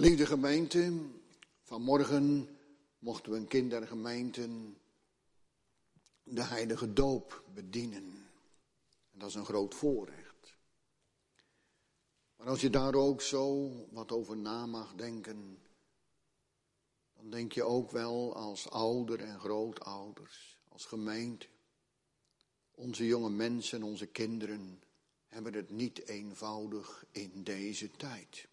Lieve gemeente, vanmorgen mochten we een kindergemeente de heilige doop bedienen. En dat is een groot voorrecht. Maar als je daar ook zo wat over na mag denken, dan denk je ook wel als ouder en grootouders, als gemeente. Onze jonge mensen, onze kinderen hebben het niet eenvoudig in deze tijd.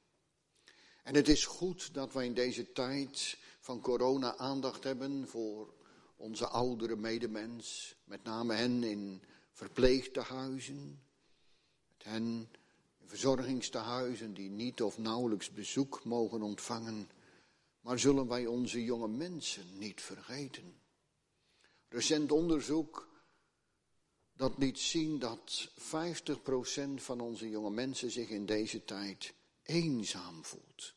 En het is goed dat wij in deze tijd van corona aandacht hebben voor onze oudere medemens, met name hen in verpleegtehuizen, met hen in verzorgingstehuizen die niet of nauwelijks bezoek mogen ontvangen. Maar zullen wij onze jonge mensen niet vergeten? Recent onderzoek dat liet zien dat 50% van onze jonge mensen zich in deze tijd eenzaam voelt.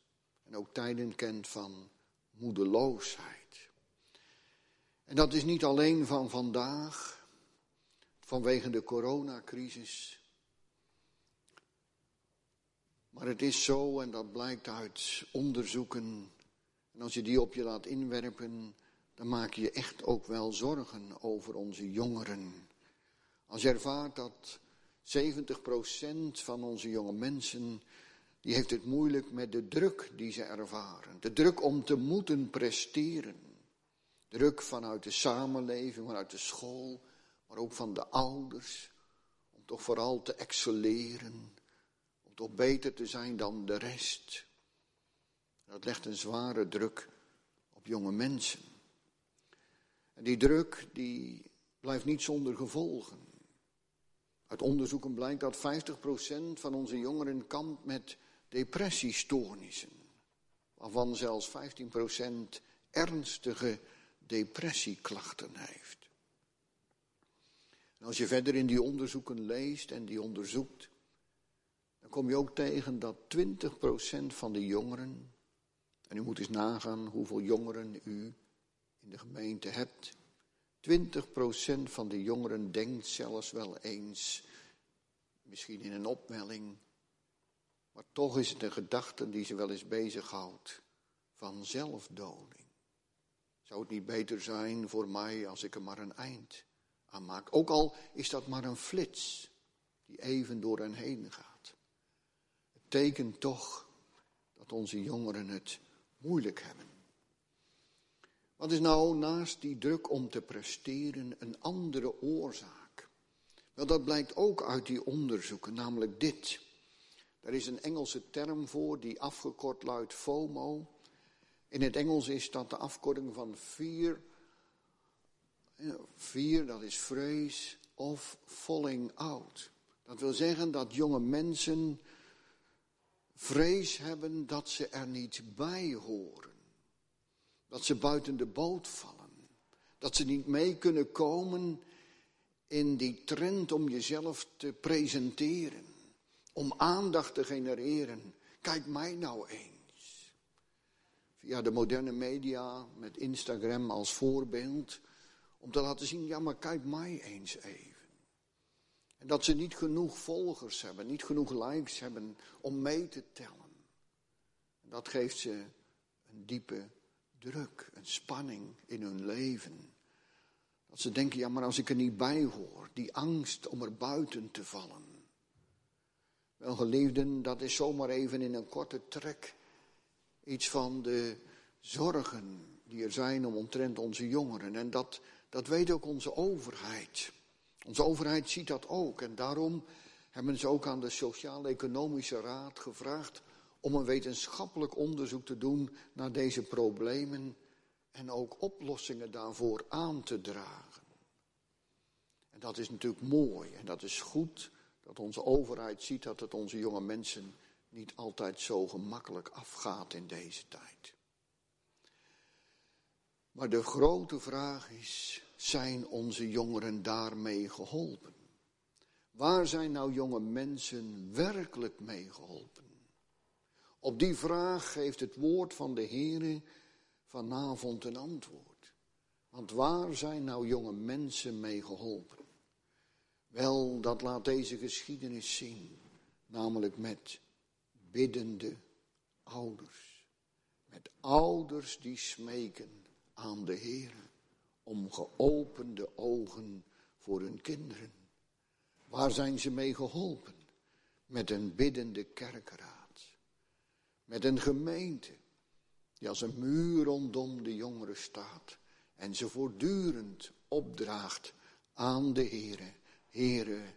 En ook tijden kent van moedeloosheid. En dat is niet alleen van vandaag, vanwege de coronacrisis. Maar het is zo, en dat blijkt uit onderzoeken. En als je die op je laat inwerpen, dan maak je je echt ook wel zorgen over onze jongeren. Als je ervaart dat 70% van onze jonge mensen die heeft het moeilijk met de druk die ze ervaren. De druk om te moeten presteren. Druk vanuit de samenleving, vanuit de school, maar ook van de ouders. Om toch vooral te excelleren. Om toch beter te zijn dan de rest. Dat legt een zware druk op jonge mensen. En die druk die blijft niet zonder gevolgen. Uit onderzoeken blijkt dat 50% van onze jongeren kampt met depressiestoornissen, waarvan zelfs 15% ernstige depressieklachten heeft. En als je verder in die onderzoeken leest en die onderzoekt, dan kom je ook tegen dat 20% van de jongeren, en u moet eens nagaan hoeveel jongeren u in de gemeente hebt, 20% van de jongeren denkt zelfs wel eens, misschien in een opwelling, maar toch is het een gedachte die ze wel eens bezighoudt van zelfdoding. Zou het niet beter zijn voor mij als ik er maar een eind aan maak? Ook al is dat maar een flits die even door hen heen gaat. Het tekent toch dat onze jongeren het moeilijk hebben. Wat is nou naast die druk om te presteren een andere oorzaak? Wel, dat blijkt ook uit die onderzoeken, namelijk dit. Er is een Engelse term voor die afgekort luidt FOMO. In het Engels is dat de afkorting van fear. Fear, dat is vrees of falling out. Dat wil zeggen dat jonge mensen vrees hebben dat ze er niet bij horen. Dat ze buiten de boot vallen. Dat ze niet mee kunnen komen in die trend om jezelf te presenteren om aandacht te genereren. Kijk mij nou eens. Via de moderne media met Instagram als voorbeeld. Om te laten zien, ja maar kijk mij eens even. En dat ze niet genoeg volgers hebben, niet genoeg likes hebben om mee te tellen. Dat geeft ze een diepe druk, een spanning in hun leven. Dat ze denken, ja maar als ik er niet bij hoor, die angst om er buiten te vallen. Wel geliefden, dat is zomaar even in een korte trek iets van de zorgen die er zijn om omtrent onze jongeren. En dat, dat weet ook onze overheid. Onze overheid ziet dat ook. En daarom hebben ze ook aan de Sociaal-Economische Raad gevraagd om een wetenschappelijk onderzoek te doen naar deze problemen en ook oplossingen daarvoor aan te dragen. En dat is natuurlijk mooi en dat is goed dat onze overheid ziet dat het onze jonge mensen niet altijd zo gemakkelijk afgaat in deze tijd. Maar de grote vraag is, zijn onze jongeren daarmee geholpen? Waar zijn nou jonge mensen werkelijk mee geholpen? Op die vraag geeft het woord van de Heere vanavond een antwoord. Want waar zijn nou jonge mensen mee geholpen? Wel, dat laat deze geschiedenis zien, namelijk met biddende ouders. Met ouders die smeken aan de Heer om geopende ogen voor hun kinderen. Waar zijn ze mee geholpen? Met een biddende kerkraad. Met een gemeente die als een muur rondom de jongeren staat. En ze voortdurend opdraagt aan de Heere. Heere,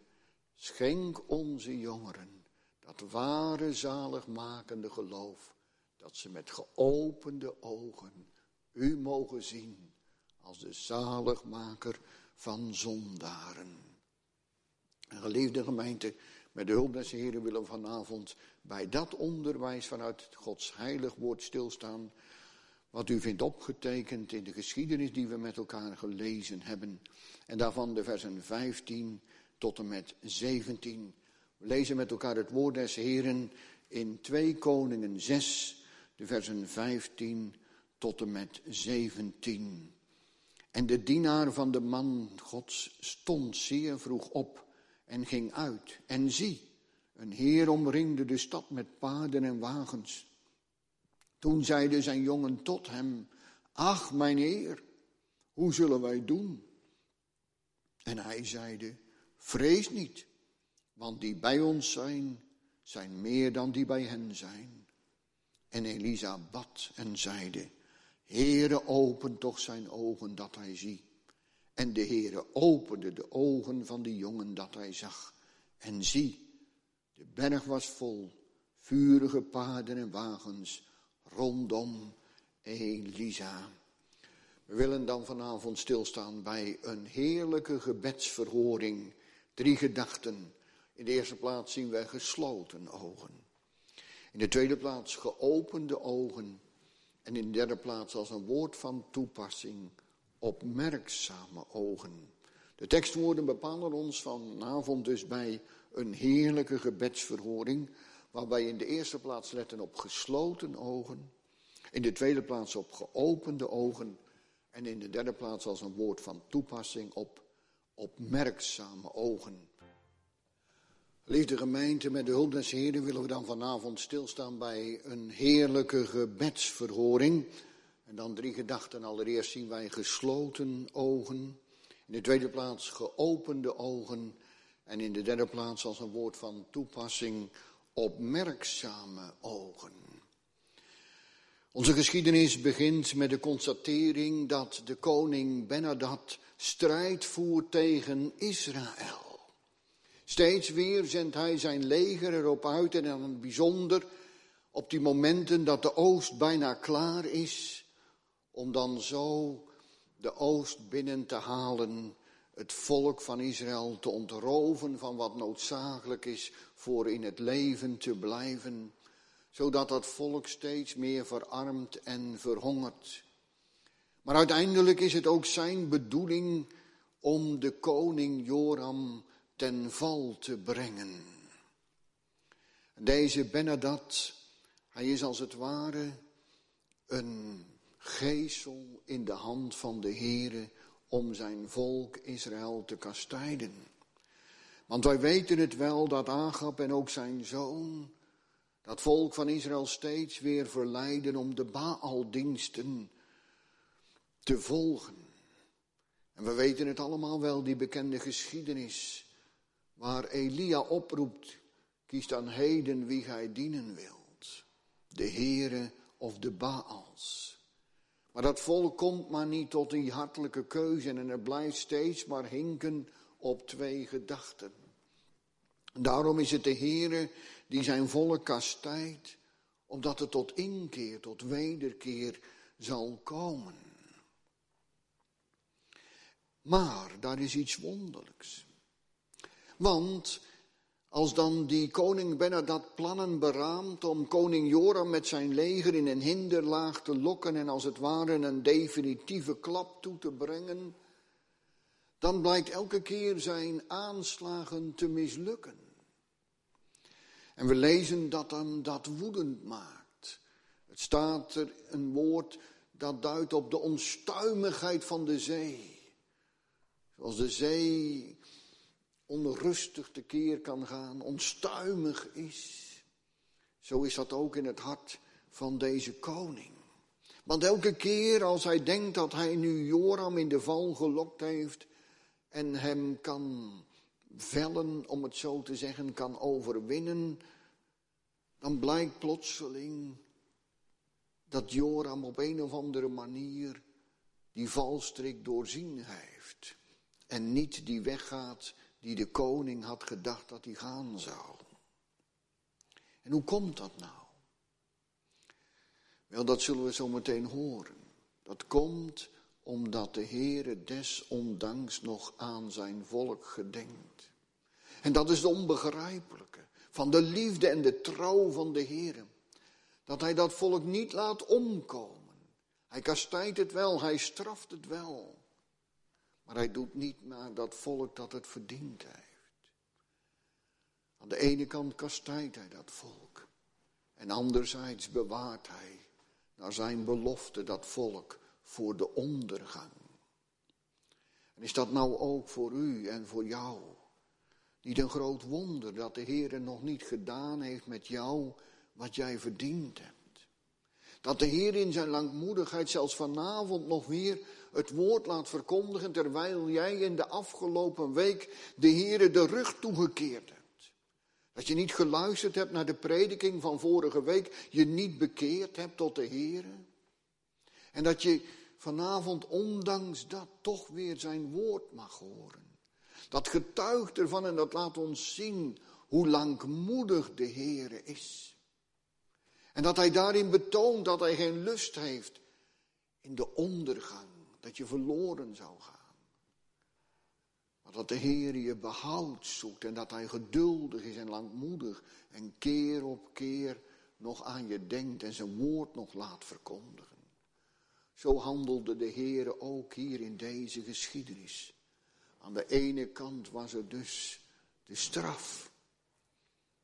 schenk onze jongeren dat ware zaligmakende geloof. Dat ze met geopende ogen u mogen zien als de zaligmaker van zondaren. En geliefde gemeente, met de hulp des Heren willen we vanavond bij dat onderwijs vanuit Gods heilig woord stilstaan. Wat u vindt opgetekend in de geschiedenis die we met elkaar gelezen hebben. En daarvan de versen 15 tot en met 17. We lezen met elkaar het woord des Heren in 2 Koningen 6, de versen 15 tot en met 17. En de dienaar van de man Gods stond zeer vroeg op en ging uit. En zie, een heer omringde de stad met paarden en wagens. Toen zeide zijn jongen tot hem, ach mijn heer, hoe zullen wij doen? En hij zeide, vrees niet, want die bij ons zijn, zijn meer dan die bij hen zijn. En Elisa bad en zeide, Heere, open toch zijn ogen dat hij zie. En de Heere opende de ogen van de jongen dat hij zag. En zie, de berg was vol, vurige paarden en wagens rondom Elisa. We willen dan vanavond stilstaan bij een heerlijke gebedsverhoring. Drie gedachten. In de eerste plaats zien wij gesloten ogen. In de tweede plaats geopende ogen. En in de derde plaats als een woord van toepassing, opmerkzame ogen. De tekstwoorden bepalen ons vanavond dus bij een heerlijke gebedsverhoring, waarbij in de eerste plaats letten op gesloten ogen, in de tweede plaats op geopende ogen en in de derde plaats als een woord van toepassing op opmerkzame ogen. Liefde gemeente, met de hulp des Heren willen we dan vanavond stilstaan bij een heerlijke gebedsverhoring. En dan drie gedachten. Allereerst zien wij gesloten ogen. In de tweede plaats geopende ogen. En in de derde plaats als een woord van toepassing opmerkzame ogen. Onze geschiedenis begint met de constatering dat de koning Benadad strijd voert tegen Israël. Steeds weer zendt hij zijn leger erop uit en dan bijzonder op die momenten dat de oost bijna klaar is, om dan zo de oost binnen te halen, het volk van Israël te ontroven van wat noodzakelijk is voor in het leven te blijven, zodat dat volk steeds meer verarmt en verhongert. Maar uiteindelijk is het ook zijn bedoeling om de koning Joram ten val te brengen. Deze Benadad, hij is als het ware een geesel in de hand van de Heere om zijn volk Israël te kastijden. Want wij weten het wel dat Agab en ook zijn zoon dat volk van Israël steeds weer verleiden om de Baaldiensten te volgen. En we weten het allemaal wel, die bekende geschiedenis waar Elia oproept, kies dan heden wie gij dienen wilt. De Heere of de Baals. Maar dat volk komt maar niet tot die hartelijke keuze en het blijft steeds maar hinken op twee gedachten. Daarom is het de Heere die zijn volk kastijdt, omdat het tot inkeer, tot wederkeer zal komen. Maar daar is iets wonderlijks. Want als dan die koning Benadad plannen beraamt om koning Joram met zijn leger in een hinderlaag te lokken en als het ware een definitieve klap toe te brengen, dan blijkt elke keer zijn aanslagen te mislukken. En we lezen dat hem dat woedend maakt. Het staat er een woord dat duidt op de onstuimigheid van de zee. Zoals de zee onrustig tekeer kan gaan, onstuimig is. Zo is dat ook in het hart van deze koning. Want elke keer als hij denkt dat hij nu Joram in de val gelokt heeft en hem kan vellen, om het zo te zeggen, kan overwinnen, dan blijkt plotseling dat Joram op een of andere manier die valstrik doorzien heeft. En niet die weggaat die de koning had gedacht dat hij gaan zou. En hoe komt dat nou? Wel, dat zullen we zo meteen horen. Dat komt omdat de Heere desondanks nog aan zijn volk gedenkt. En dat is het onbegrijpelijke van de liefde en de trouw van de Heere. Dat hij dat volk niet laat omkomen. Hij kastijdt het wel, hij straft het wel. Maar hij doet niet naar dat volk dat het verdiend heeft. Aan de ene kant kastijdt hij dat volk. En anderzijds bewaart hij naar zijn belofte dat volk voor de ondergang. En is dat nou ook voor u en voor jou? Niet een groot wonder dat de Heer nog niet gedaan heeft met jou wat jij verdiend hebt. Dat de Heer in zijn langmoedigheid zelfs vanavond nog weer het woord laat verkondigen terwijl jij in de afgelopen week de Heer de rug toegekeerd hebt. Dat je niet geluisterd hebt naar de prediking van vorige week, je niet bekeerd hebt tot de Heer. En dat je vanavond ondanks dat toch weer zijn woord mag horen. Dat getuigt ervan en dat laat ons zien hoe langmoedig de Heer is. En dat hij daarin betoont dat hij geen lust heeft in de ondergang, dat je verloren zou gaan. Maar dat de Heer je behoud zoekt en dat hij geduldig is en langmoedig en keer op keer nog aan je denkt en zijn woord nog laat verkondigen. Zo handelde de Heer ook hier in deze geschiedenis. Aan de ene kant was er dus de straf.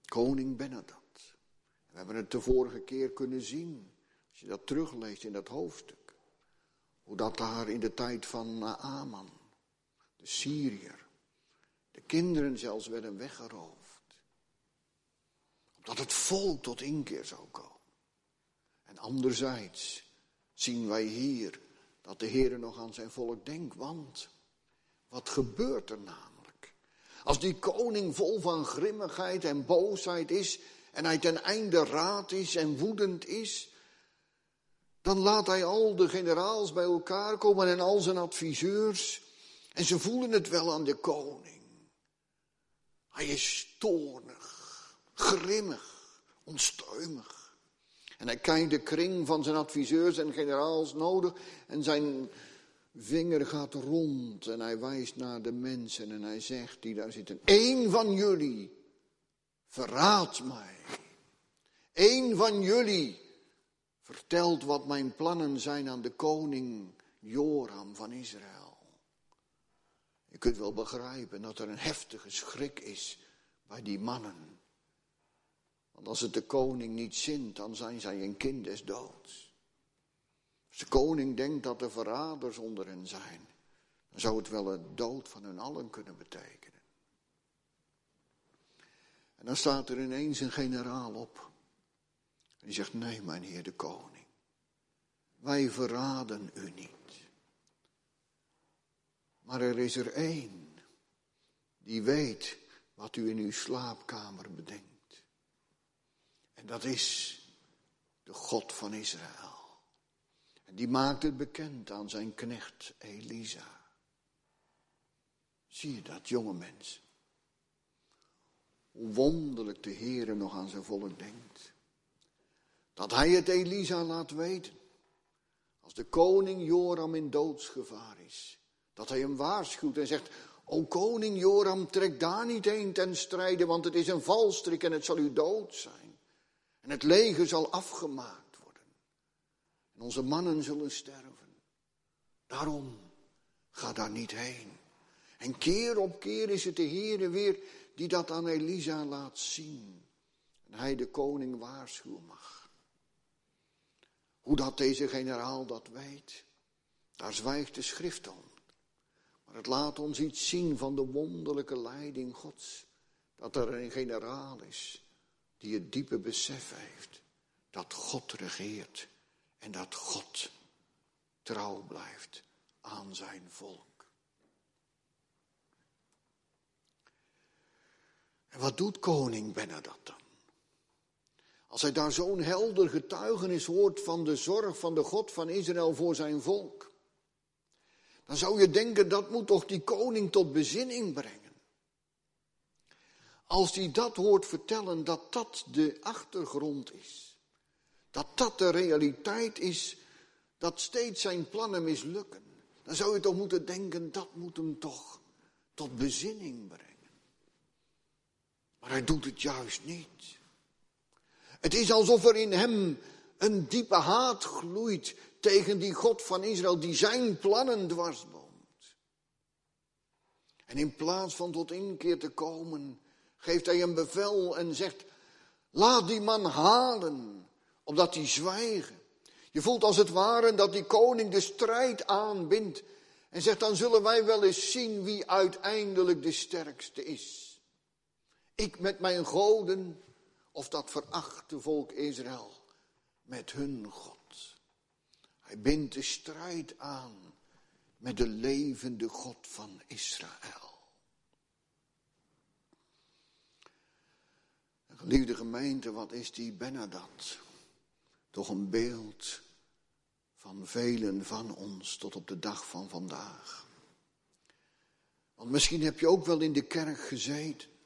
Koning Benadad. We hebben het de vorige keer kunnen zien. Als je dat terugleest in dat hoofdstuk. Hoe dat daar in de tijd van Naaman, de Syriër, de kinderen zelfs werden weggeroofd. Omdat het volk tot inkeer zou komen. En anderzijds zien wij hier dat de Heer nog aan zijn volk denkt. Want wat gebeurt er namelijk? Als die koning vol van grimmigheid en boosheid is en hij ten einde raad is en woedend is, dan laat hij al de generaals bij elkaar komen en al zijn adviseurs en ze voelen het wel aan de koning. Hij is toornig, grimmig, onstuimig. En hij kijkt de kring van zijn adviseurs en generaals nodig en zijn vinger gaat rond en hij wijst naar de mensen en hij zegt die daar zitten, één van jullie verraadt mij. Eén van jullie vertelt wat mijn plannen zijn aan de koning Joram van Israël. Je kunt wel begrijpen dat er een heftige schrik is bij die mannen. Want als het de koning niet zint, dan zijn zij een kind des doods. Als de koning denkt dat er verraders onder hen zijn, dan zou het wel het dood van hun allen kunnen betekenen. En dan staat er ineens een generaal op. En die zegt, nee mijn heer de koning, wij verraden u niet. Maar er is er één die weet wat u in uw slaapkamer bedenkt. En dat is de God van Israël. En die maakt het bekend aan zijn knecht Elisa. Zie je dat, jonge mens? Hoe wonderlijk de Heere nog aan zijn volk denkt. Dat hij het Elisa laat weten. Als de koning Joram in doodsgevaar is. Dat hij hem waarschuwt en zegt, O koning Joram, trek daar niet heen ten strijde, want het is een valstrik en het zal u dood zijn. En het leger zal afgemaakt worden. En onze mannen zullen sterven. Daarom, ga daar niet heen. En keer op keer is het de Heere weer die dat aan Elisa laat zien. En hij de koning waarschuwen mag. Hoe dat deze generaal dat weet, daar zwijgt de schrift om. Maar het laat ons iets zien van de wonderlijke leiding Gods. Dat er een generaal is die het diepe besef heeft dat God regeert en dat God trouw blijft aan zijn volk. En wat doet koning Benadat? Als hij daar zo'n helder getuigenis hoort van de zorg van de God van Israël voor zijn volk, dan zou je denken dat moet toch die koning tot bezinning brengen. Als hij dat hoort vertellen, dat dat de achtergrond is, dat dat de realiteit is, dat steeds zijn plannen mislukken, dan zou je toch moeten denken, dat moet hem toch tot bezinning brengen. Maar hij doet het juist niet. Het is alsof er in hem een diepe haat gloeit tegen die God van Israël die zijn plannen dwarsboomt. En in plaats van tot inkeer te komen, geeft hij een bevel en zegt, laat die man halen, opdat hij zwijgen. Je voelt als het ware dat die koning de strijd aanbindt en zegt, dan zullen wij wel eens zien wie uiteindelijk de sterkste is. Ik met mijn goden of dat verachte volk Israël met hun God. Hij bindt de strijd aan met de levende God van Israël. Geliefde gemeente, wat is die Benadat? Toch een beeld van velen van ons tot op de dag van vandaag. Want misschien heb je ook wel in de kerk gezeten.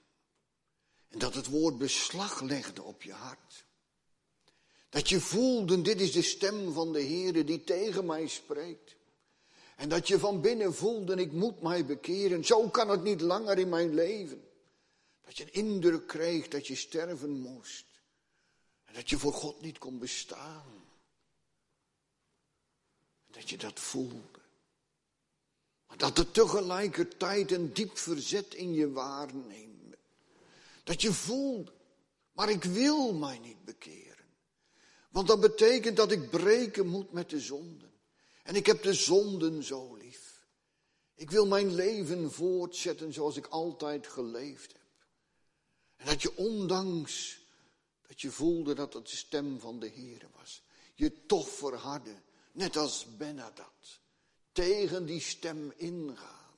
En dat het woord beslag legde op je hart. Dat je voelde, dit is de stem van de Heer die tegen mij spreekt. En dat je van binnen voelde, ik moet mij bekeren. Zo kan het niet langer in mijn leven. Dat je een indruk kreeg dat je sterven moest. En dat je voor God niet kon bestaan. Dat je dat voelde. Maar dat er tegelijkertijd een diep verzet in je waarneemt. Dat je voelt, maar ik wil mij niet bekeren. Want dat betekent dat ik breken moet met de zonden. En ik heb de zonden zo lief. Ik wil mijn leven voortzetten zoals ik altijd geleefd heb. En dat je ondanks dat je voelde dat het de stem van de Heer was, je toch verhardde, net als Benadat, tegen die stem ingaan,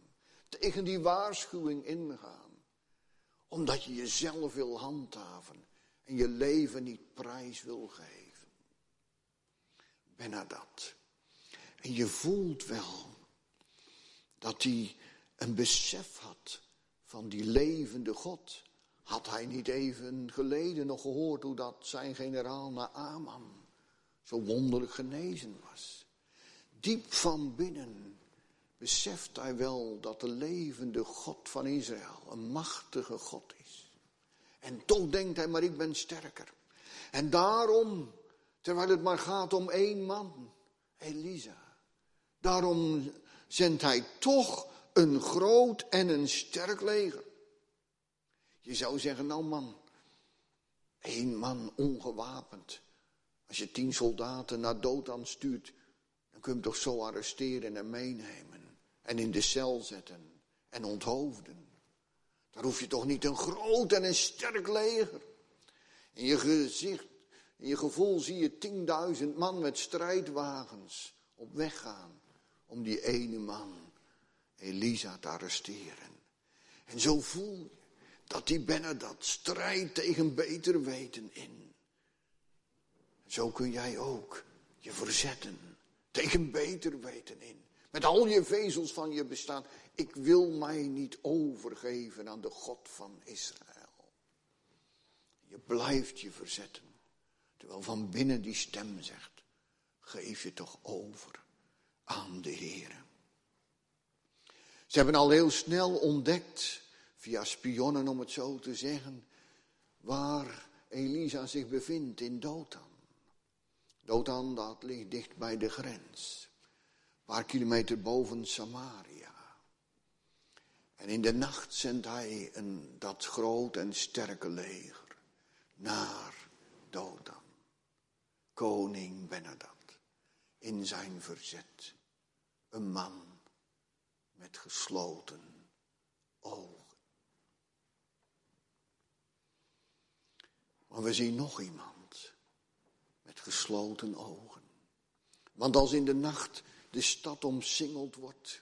tegen die waarschuwing ingaan omdat je jezelf wil handhaven en je leven niet prijs wil geven. Ben dat. En je voelt wel dat hij een besef had van die levende God. Had hij niet even geleden nog gehoord hoe dat zijn generaal Naaman zo wonderlijk genezen was? Diep van binnen beseft hij wel dat de levende God van Israël een machtige God is. En toch denkt hij, maar ik ben sterker. En daarom, terwijl het maar gaat om één man, Elisa, daarom zendt hij toch een groot en een sterk leger. Je zou zeggen, nou man, één man ongewapend. Als je tien soldaten naar Dothan stuurt, dan kun je hem toch zo arresteren en meenemen en in de cel zetten en onthoofden. Daar hoef je toch niet een groot en een sterk leger. In je gezicht, in je gevoel zie je tienduizend man met strijdwagens op weg gaan om die ene man, Elisa, te arresteren. En zo voel je dat die dat strijdt tegen beter weten in. Zo kun jij ook je verzetten tegen beter weten in. Met al je vezels van je bestaan. Ik wil mij niet overgeven aan de God van Israël. Je blijft je verzetten. Terwijl van binnen die stem zegt. Geef je toch over aan de Heer. Ze hebben al heel snel ontdekt, via spionnen om het zo te zeggen, waar Elisa zich bevindt in Dothan. Dothan, dat ligt dicht bij de grens paar kilometer boven Samaria. En in de nacht zendt hij een, dat groot en sterke leger naar Dodan. Koning Benadat in zijn verzet. Een man met gesloten ogen. Maar we zien nog iemand met gesloten ogen. Want als in de nacht de stad omsingeld wordt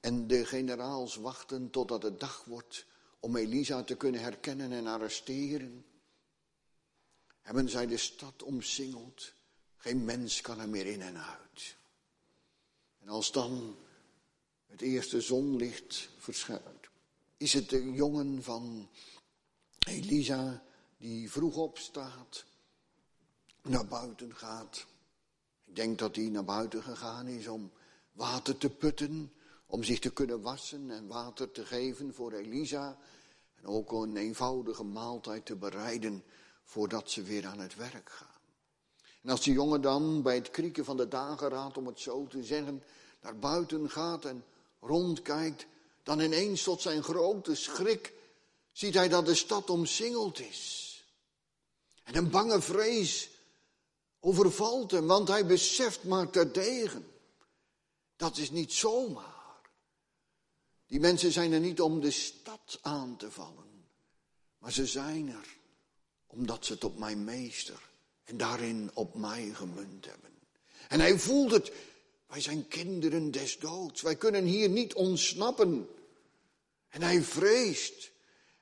en de generaals wachten totdat het dag wordt om Elisa te kunnen herkennen en arresteren, hebben zij de stad omsingeld. Geen mens kan er meer in en uit. En als dan het eerste zonlicht verschijnt, is het de jongen van Elisa die vroeg opstaat, naar buiten gaat. Ik denk dat hij naar buiten gegaan is om water te putten, om zich te kunnen wassen en water te geven voor Elisa. En ook een eenvoudige maaltijd te bereiden voordat ze weer aan het werk gaan. En als die jongen dan bij het krieken van de dageraad, om het zo te zeggen, naar buiten gaat en rondkijkt, dan ineens tot zijn grote schrik ziet hij dat de stad omsingeld is. En een bange vrees overvalt hem, want hij beseft maar terdege. Dat is niet zomaar. Die mensen zijn er niet om de stad aan te vallen, maar ze zijn er omdat ze het op mijn meester en daarin op mij gemunt hebben. En hij voelt het, wij zijn kinderen des doods, wij kunnen hier niet ontsnappen. En hij vreest.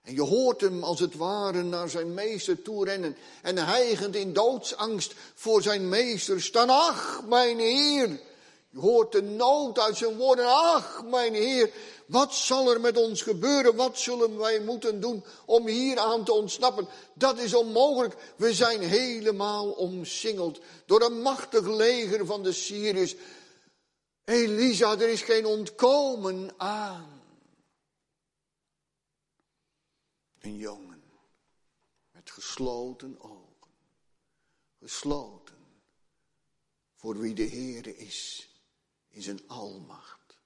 En je hoort hem als het ware naar zijn meester toe rennen. En hijgend in doodsangst voor zijn meester staan. Ach, mijn Heer. Je hoort de nood uit zijn woorden. Ach, mijn Heer. Wat zal er met ons gebeuren? Wat zullen wij moeten doen om hier aan te ontsnappen? Dat is onmogelijk. We zijn helemaal omsingeld door een machtig leger van de Syriërs. Elisa, er is geen ontkomen aan. Een jongen met gesloten ogen. Gesloten voor wie de Heere is in zijn almacht.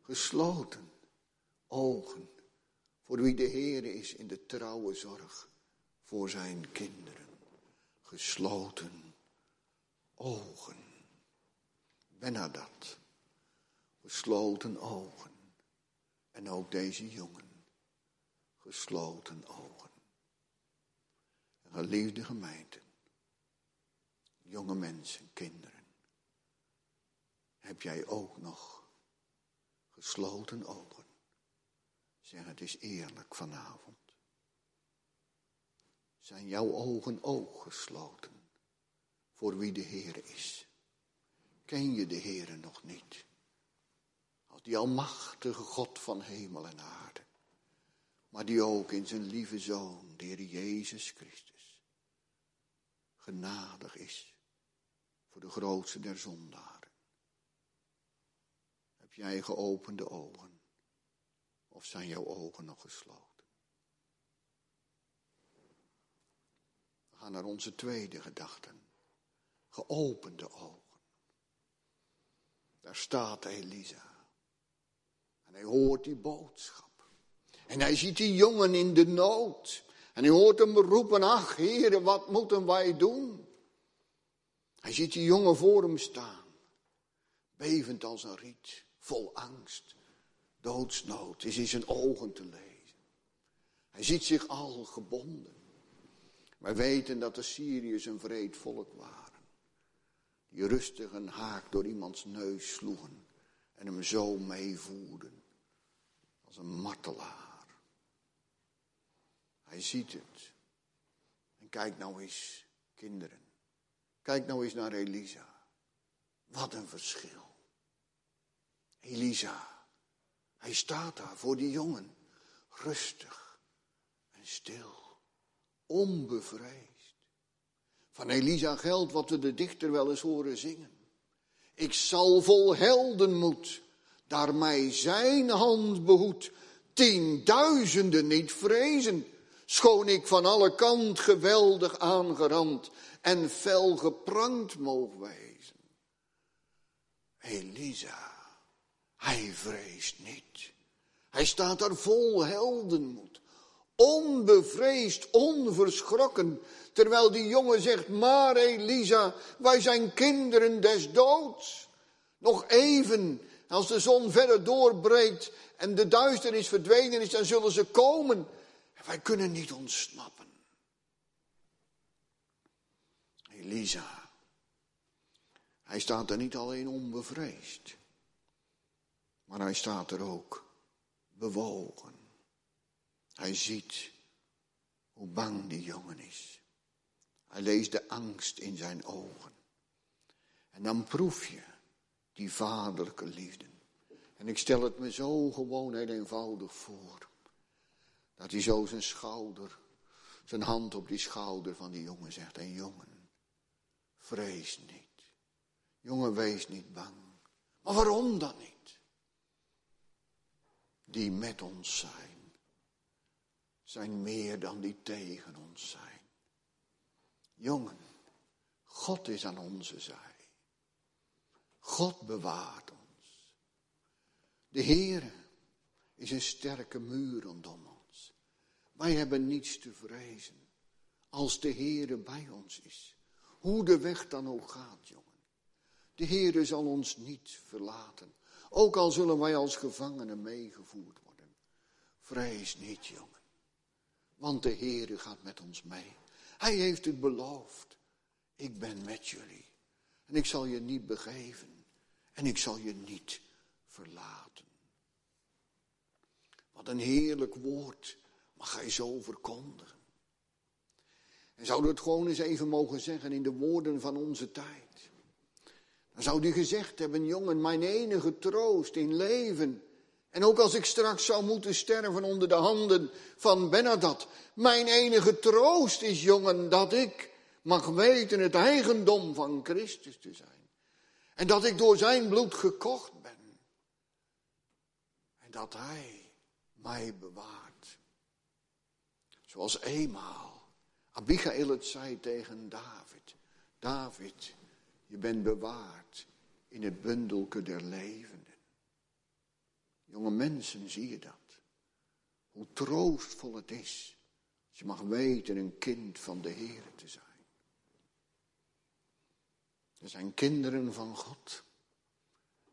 Gesloten ogen voor wie de Heere is in de trouwe zorg voor zijn kinderen. Gesloten ogen. Benna dat. Gesloten ogen. En ook deze jongen gesloten ogen. Geliefde gemeente, jonge mensen, kinderen, heb jij ook nog gesloten ogen? Zeg, het is eerlijk vanavond. Zijn jouw ogen ook gesloten voor wie de Heer is? Ken je de Heer nog niet? Als die almachtige God van hemel en aarde maar die ook in zijn lieve Zoon, de Heer Jezus Christus, genadig is voor de grootste der zondaren. Heb jij geopende ogen of zijn jouw ogen nog gesloten? We gaan naar onze tweede gedachten. Geopende ogen. Daar staat Elisa. En hij hoort die boodschap. En hij ziet die jongen in de nood. En hij hoort hem roepen, ach heren, wat moeten wij doen? Hij ziet die jongen voor hem staan. Bevend als een riet, vol angst. Doodsnood is in zijn ogen te lezen. Hij ziet zich al gebonden. Wij weten dat de Syriërs een vreed volk waren. Die rustig een haak door iemands neus sloegen en hem zo meevoerden. Als een martelaar. Hij ziet het. En kijk nou eens, kinderen. Kijk nou eens naar Elisa. Wat een verschil. Elisa, hij staat daar voor die jongen. Rustig en stil. Onbevreesd. Van Elisa geldt wat we de dichter wel eens horen zingen. Ik zal vol heldenmoed, daar mij zijn hand behoedt, tienduizenden niet vrezen schoon ik van alle kant geweldig aangerand en fel geprankt mogen wezen. Elisa, hij vreest niet. Hij staat daar vol heldenmoed, onbevreesd, onverschrokken, terwijl die jongen zegt, maar Elisa, wij zijn kinderen des doods. Nog even, als de zon verder doorbreekt en de duisternis verdwenen is, dan zullen ze komen wij kunnen niet ontsnappen. Elisa. Hij staat er niet alleen onbevreesd, maar hij staat er ook bewogen. Hij ziet hoe bang die jongen is. Hij leest de angst in zijn ogen. En dan proef je die vaderlijke liefde. En ik stel het me zo gewoon heel eenvoudig voor. Dat hij zo zijn schouder, zijn hand op die schouder van die jongen zegt. En jongen, vrees niet. Jongen, wees niet bang. Maar waarom dan niet? Die met ons zijn, zijn meer dan die tegen ons zijn. Jongen, God is aan onze zij. God bewaart ons. De Heere is een sterke muur rondom ons. Wij hebben niets te vrezen als de Heere bij ons is. Hoe de weg dan ook gaat, jongen. De Heere zal ons niet verlaten. Ook al zullen wij als gevangenen meegevoerd worden. Vrees niet, jongen. Want de Heere gaat met ons mee. Hij heeft het beloofd. Ik ben met jullie. En ik zal je niet begeven. En ik zal je niet verlaten. Wat een heerlijk woord mag hij zo verkondigen. En zouden we het gewoon eens even mogen zeggen in de woorden van onze tijd. Dan zou hij gezegd hebben, jongen, mijn enige troost in leven en ook als ik straks zou moeten sterven onder de handen van Benadat. Mijn enige troost is, jongen, dat ik mag weten het eigendom van Christus te zijn. En dat ik door zijn bloed gekocht ben. En dat hij mij bewaart. Zoals eenmaal Abigail het zei tegen David. David, je bent bewaard in het bundelke der leven. Jonge mensen, zie je dat? Hoe troostvol het is. Als je mag weten een kind van de Heer te zijn. Er zijn kinderen van God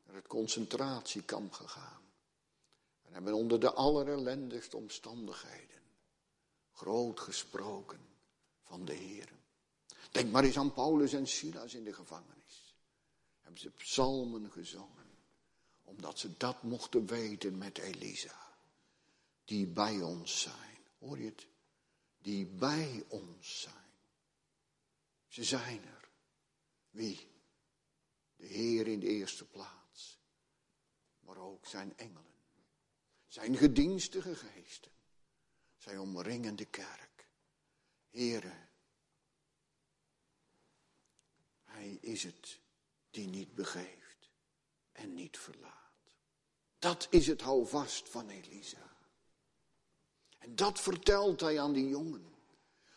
naar het concentratiekamp gegaan. En hebben onder de allerellendigste omstandigheden groot gesproken van de Heer. Denk maar eens aan Paulus en Silas in de gevangenis. Hebben ze psalmen gezongen omdat ze dat mochten weten met Elisa. Die bij ons zijn. Hoor je het? Die bij ons zijn. Ze zijn er. Wie? De Heer in de eerste plaats. Maar ook zijn engelen. Zijn gedienstige geesten. Zijn omringende kerk. Here, Hij is het die niet begeeft en niet verlaat. Dat is het houvast van Elisa. En dat vertelt hij aan die jongen.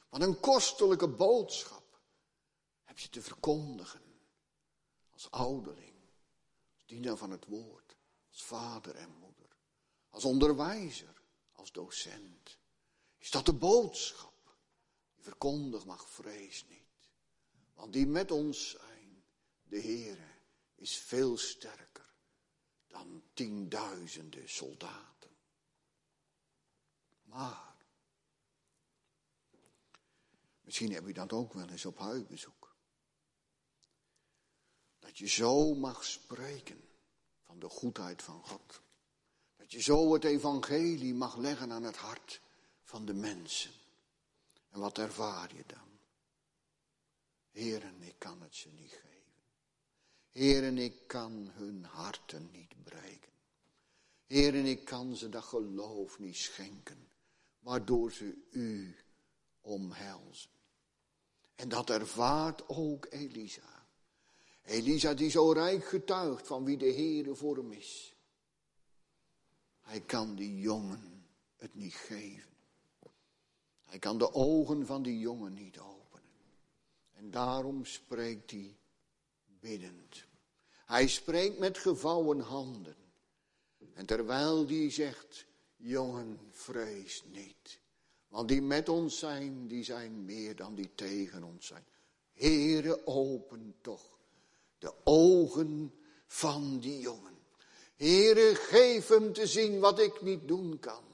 Wat een kostelijke boodschap heb je te verkondigen. Als ouderling, als dienaar van het woord, als vader en moeder, als onderwijzer, als docent. Is dat de boodschap? Die verkondig mag, vrees niet. Want die met ons zijn, de Heere, is veel sterker dan tienduizenden soldaten. Maar, misschien heb je dat ook wel eens op huisbezoek. Dat je zo mag spreken van de goedheid van God. Dat je zo het evangelie mag leggen aan het hart van de mensen. En wat ervaar je dan? Heren, ik kan het ze niet geven. Heren, ik kan hun harten niet breken. Heren, ik kan ze dat geloof niet schenken, waardoor ze u omhelzen. En dat ervaart ook Elisa. Elisa die zo rijk getuigt van wie de Heere voor hem is. Hij kan die jongen het niet geven. Hij kan de ogen van die jongen niet openen. En daarom spreekt hij biddend. Hij spreekt met gevouwen handen. En terwijl die zegt, jongen, vrees niet. Want die met ons zijn, die zijn meer dan die tegen ons zijn. Heere, open toch de ogen van die jongen. Heere, geef hem te zien wat ik niet doen kan.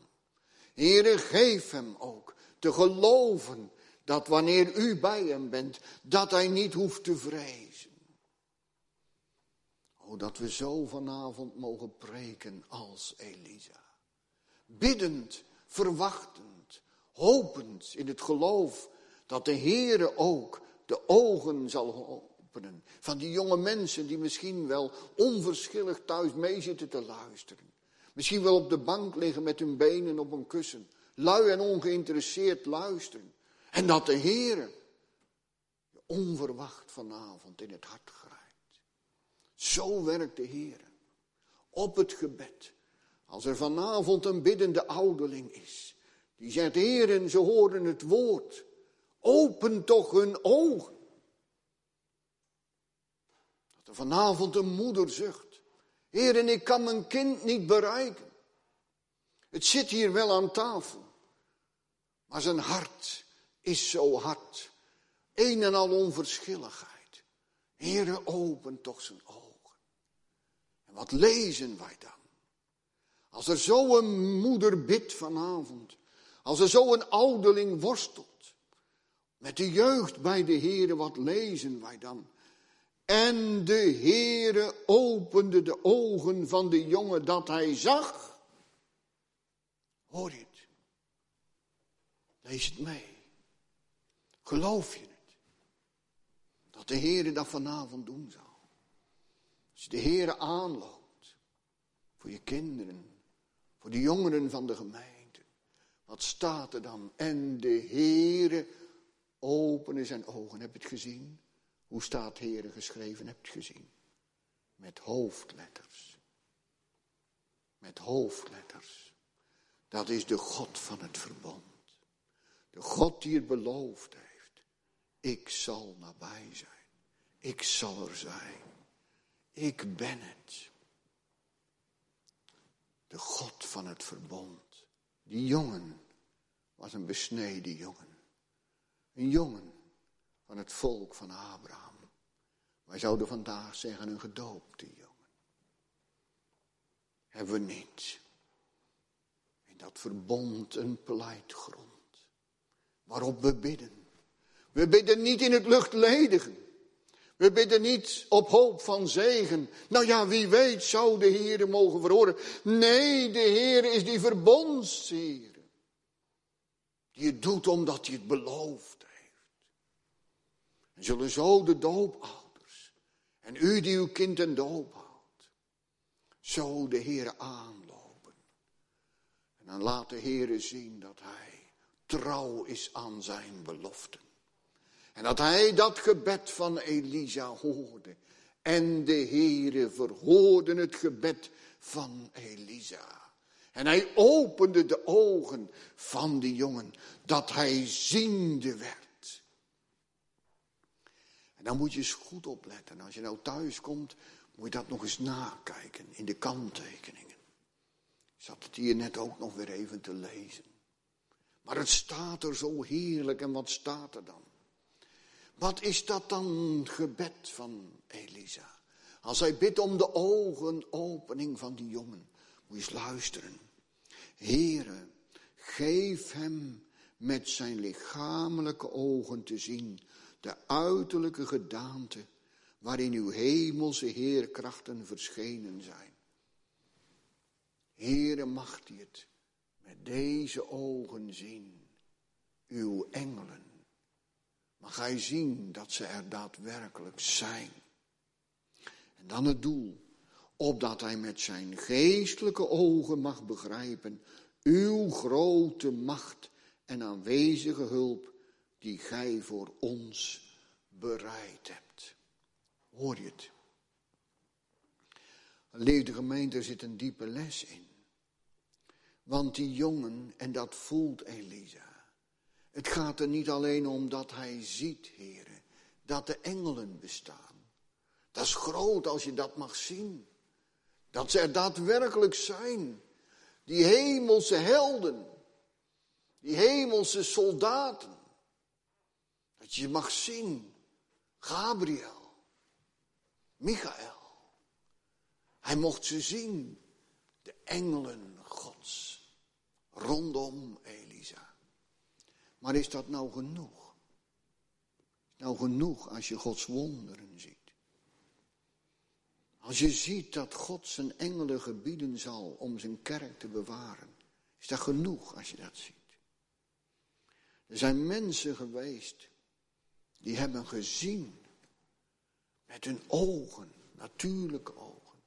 Heere, geef hem ook te geloven dat wanneer u bij hem bent, dat hij niet hoeft te vrezen. Oh, dat we zo vanavond mogen preken als Elisa. Biddend, verwachtend, hopend in het geloof dat de Heere ook de ogen zal openen. Van die jonge mensen die misschien wel onverschillig thuis mee zitten te luisteren. Misschien wel op de bank liggen met hun benen op een kussen. Lui en ongeïnteresseerd luisteren. En dat de Heere onverwacht vanavond in het hart grijpt. Zo werkt de Heer. Op het gebed. Als er vanavond een biddende ouderling is. Die zegt, heren, ze horen het woord. Open toch hun ogen. Dat er vanavond een moeder zucht. Heren, ik kan mijn kind niet bereiken. Het zit hier wel aan tafel. Maar zijn hart is zo hard. Een en al onverschilligheid. Heren, open toch zijn ogen. En wat lezen wij dan? Als er zo'n moeder bidt vanavond, als er zo'n ouderling worstelt, met de jeugd bij de Heere, wat lezen wij dan? En de Heere opende de ogen van de jongen dat hij zag. Hoor je het? Lees het mee. Geloof je het? Dat de Heere dat vanavond doen zal. Als je de Heere aanloopt voor je kinderen, voor de jongeren van de gemeente. Wat staat er dan? En de Heere opende zijn ogen. Heb je het gezien? Hoe staat Heere geschreven? Heb je het gezien? Met hoofdletters. Met hoofdletters. Dat is de God van het verbond. De God die het beloofd heeft. Ik zal nabij zijn. Ik zal er zijn. Ik ben het. De God van het verbond. Die jongen was een besneden jongen. Een jongen van het volk van Abraham. Wij zouden vandaag zeggen een gedoopte jongen. Hebben we niet. Dat verbond een pleitgrond. Waarop we bidden. We bidden niet in het luchtledigen. We bidden niet op hoop van zegen. Nou ja, wie weet zou de Heer mogen verhoren. Nee, de Heer is die verbondsheer. Die het doet omdat hij het beloofd heeft. En zullen zo de doopouders. En u die uw kind een doop houdt. Zo de Heer aanlopen. En laat de Heer zien dat hij trouw is aan zijn beloften. En dat hij dat gebed van Elisa hoorde. En de Heere verhoorde het gebed van Elisa. En hij opende de ogen van die jongen, dat hij ziende werd. En dan moet je eens goed opletten. Als je nou thuis komt, moet je dat nog eens nakijken in de kanttekeningen. Ik zat het hier net ook nog weer even te lezen. Maar het staat er zo heerlijk en wat staat er dan? Wat is dat dan gebed van Elisa? Als hij bidt om de ogenopening van die jongen, moet je eens luisteren. Heere, geef hem met zijn lichamelijke ogen te zien de uiterlijke gedaante waarin uw hemelse heerkrachten verschenen zijn. Heere, mag hij het met deze ogen zien, uw engelen mag hij zien dat ze er daadwerkelijk zijn. En dan het doel, opdat hij met zijn geestelijke ogen mag begrijpen uw grote macht en aanwezige hulp die gij voor ons bereid hebt. Hoor je het? Leefde gemeente zit een diepe les in. Want die jongen, en dat voelt Elisa, het gaat er niet alleen om dat hij ziet, heren, dat de engelen bestaan. Dat is groot als je dat mag zien. Dat ze er daadwerkelijk zijn. Die hemelse helden. Die hemelse soldaten. Dat je mag zien. Gabriel. Michael. Hij mocht ze zien. De engelen. Rondom Elisa. Maar is dat nou genoeg? Nou genoeg als je Gods wonderen ziet. Als je ziet dat God zijn engelen gebieden zal om zijn kerk te bewaren, is dat genoeg als je dat ziet. Er zijn mensen geweest die hebben gezien met hun ogen, natuurlijke ogen,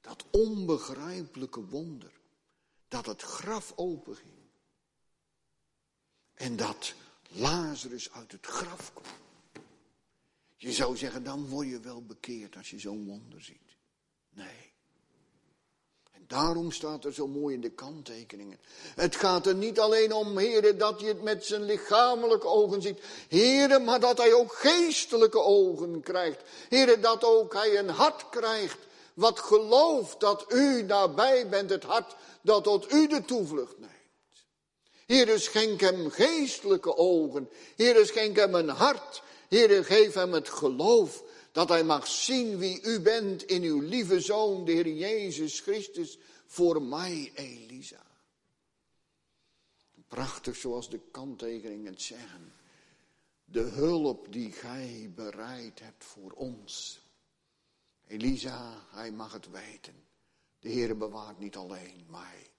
dat onbegrijpelijke wonder, dat het graf openging en dat Lazarus uit het graf kwam. Je zou zeggen, dan word je wel bekeerd als je zo'n wonder ziet. Nee. En daarom staat er zo mooi in de kanttekeningen. Het gaat er niet alleen om, heren, dat je het met zijn lichamelijke ogen ziet. Heren, maar dat hij ook geestelijke ogen krijgt. Heren, dat ook hij een hart krijgt. Wat gelooft dat u nabij bent, het hart dat tot u de toevlucht neemt. Heere, schenk hem geestelijke ogen. Heere, schenk hem een hart. Heere, geef hem het geloof dat hij mag zien wie u bent in uw lieve Zoon, de Heer Jezus Christus, voor mij, Elisa. Prachtig zoals de kanttekeningen zeggen. De hulp die gij bereid hebt voor ons. Elisa, hij mag het weten. De Heer bewaart niet alleen mij,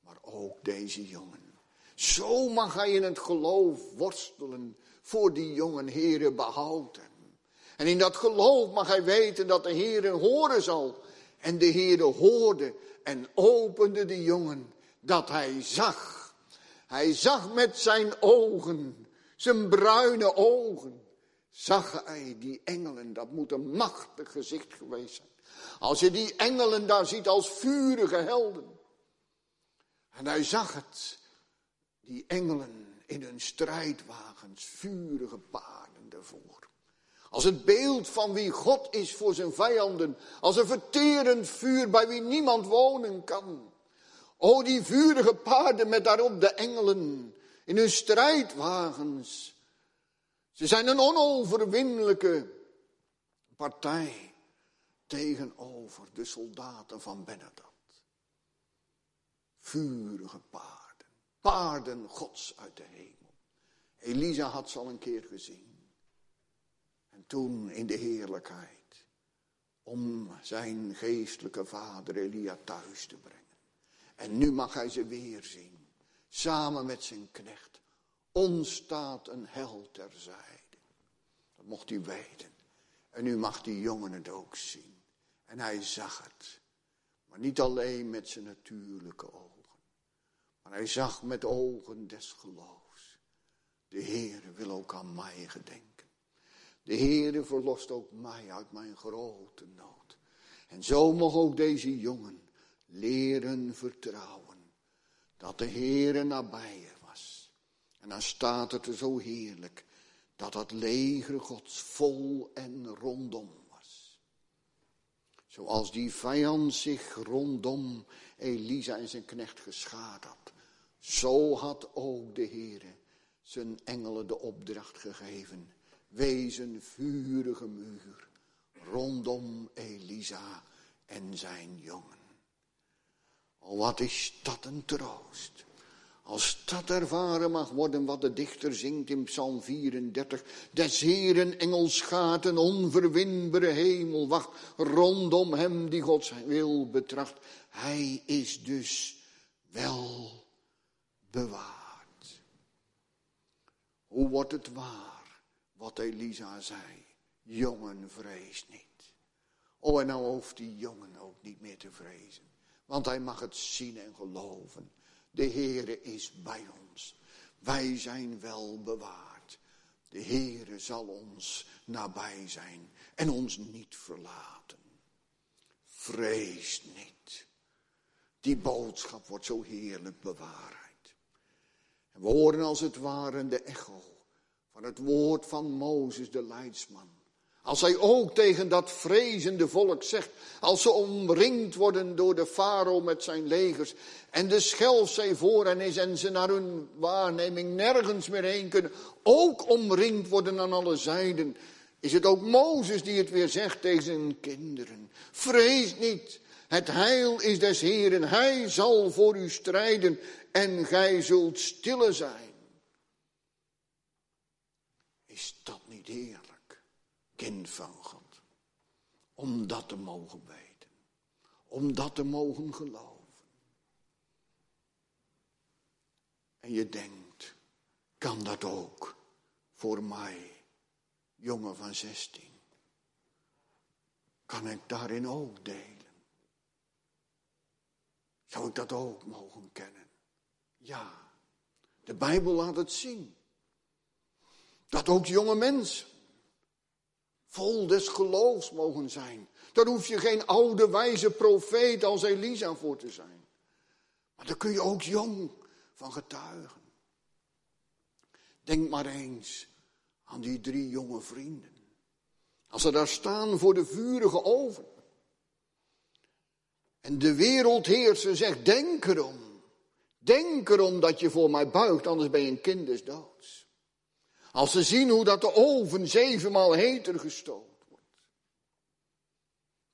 maar ook deze jongen. Zo mag hij in het geloof worstelen voor die jongen, Heere, behouden. En in dat geloof mag hij weten dat de Heere horen zal. En de Heere hoorde en opende de jongen dat hij zag. Hij zag met zijn ogen, zijn bruine ogen, zag hij die engelen. Dat moet een machtig gezicht geweest zijn. Als je die engelen daar ziet als vurige helden. En hij zag het die engelen in hun strijdwagens, vurige paarden ervoor. Als het beeld van wie God is voor zijn vijanden, als een verterend vuur bij wie niemand wonen kan. O, die vurige paarden met daarop de engelen in hun strijdwagens. Ze zijn een onoverwinnelijke partij tegenover de soldaten van Benadad. Vurige paarden paarden gods uit de hemel. Elisa had ze al een keer gezien. En toen in de heerlijkheid. Om zijn geestelijke vader Elia thuis te brengen. En nu mag hij ze weer zien. Samen met zijn knecht. Ons staat een held terzijde. Dat mocht hij weten. En nu mag die jongen het ook zien. En hij zag het. Maar niet alleen met zijn natuurlijke ogen. Maar hij zag met ogen des geloofs. De Heere wil ook aan mij gedenken. De Heere verlost ook mij uit mijn grote nood. En zo mag ook deze jongen leren vertrouwen. Dat de Heere nabij was. En dan staat het er zo heerlijk. Dat dat leger gods vol en rondom was. Zoals die vijand zich rondom Elisa en zijn knecht geschaad had. Zo had ook de Heere zijn engelen de opdracht gegeven. Wees een vurige muur rondom Elisa en zijn jongen. Oh, wat is dat een troost. Als dat ervaren mag worden wat de dichter zingt in Psalm 34. Des Heeren engels gaat een onverwinbare hemel wacht rondom hem die Gods wil betracht. Hij is dus wel bewaard. Hoe wordt het waar wat Elisa zei? Jongen, vrees niet. Oh, en nou hoeft die jongen ook niet meer te vrezen. Want hij mag het zien en geloven. De Heere is bij ons. Wij zijn wel bewaard. De Heere zal ons nabij zijn en ons niet verlaten. Vrees niet. Die boodschap wordt zo heerlijk bewaard. We horen als het ware de echo van het woord van Mozes, de leidsman. Als hij ook tegen dat vrezende volk zegt, als ze omringd worden door de farao met zijn legers en de schelzee voor hen is en ze naar hun waarneming nergens meer heen kunnen, ook omringd worden aan alle zijden, is het ook Mozes die het weer zegt tegen zijn kinderen. Vrees niet, het heil is des Heeren, hij zal voor u strijden en gij zult stille zijn. Is dat niet heerlijk, kind van God, om dat te mogen weten? om dat te mogen geloven. En je denkt, kan dat ook voor mij, jongen van 16? Kan ik daarin ook delen? Zou ik dat ook mogen kennen? Ja, de Bijbel laat het zien. Dat ook jonge mensen vol des geloofs mogen zijn. Daar hoef je geen oude wijze profeet als Elisa voor te zijn. Maar daar kun je ook jong van getuigen. Denk maar eens aan die drie jonge vrienden. Als ze daar staan voor de vurige oven. En de wereldheerser zegt, denk erom. Denk erom dat je voor mij buigt, anders ben je een kind des doods. Als ze zien hoe dat de oven zevenmaal heter gestoot wordt.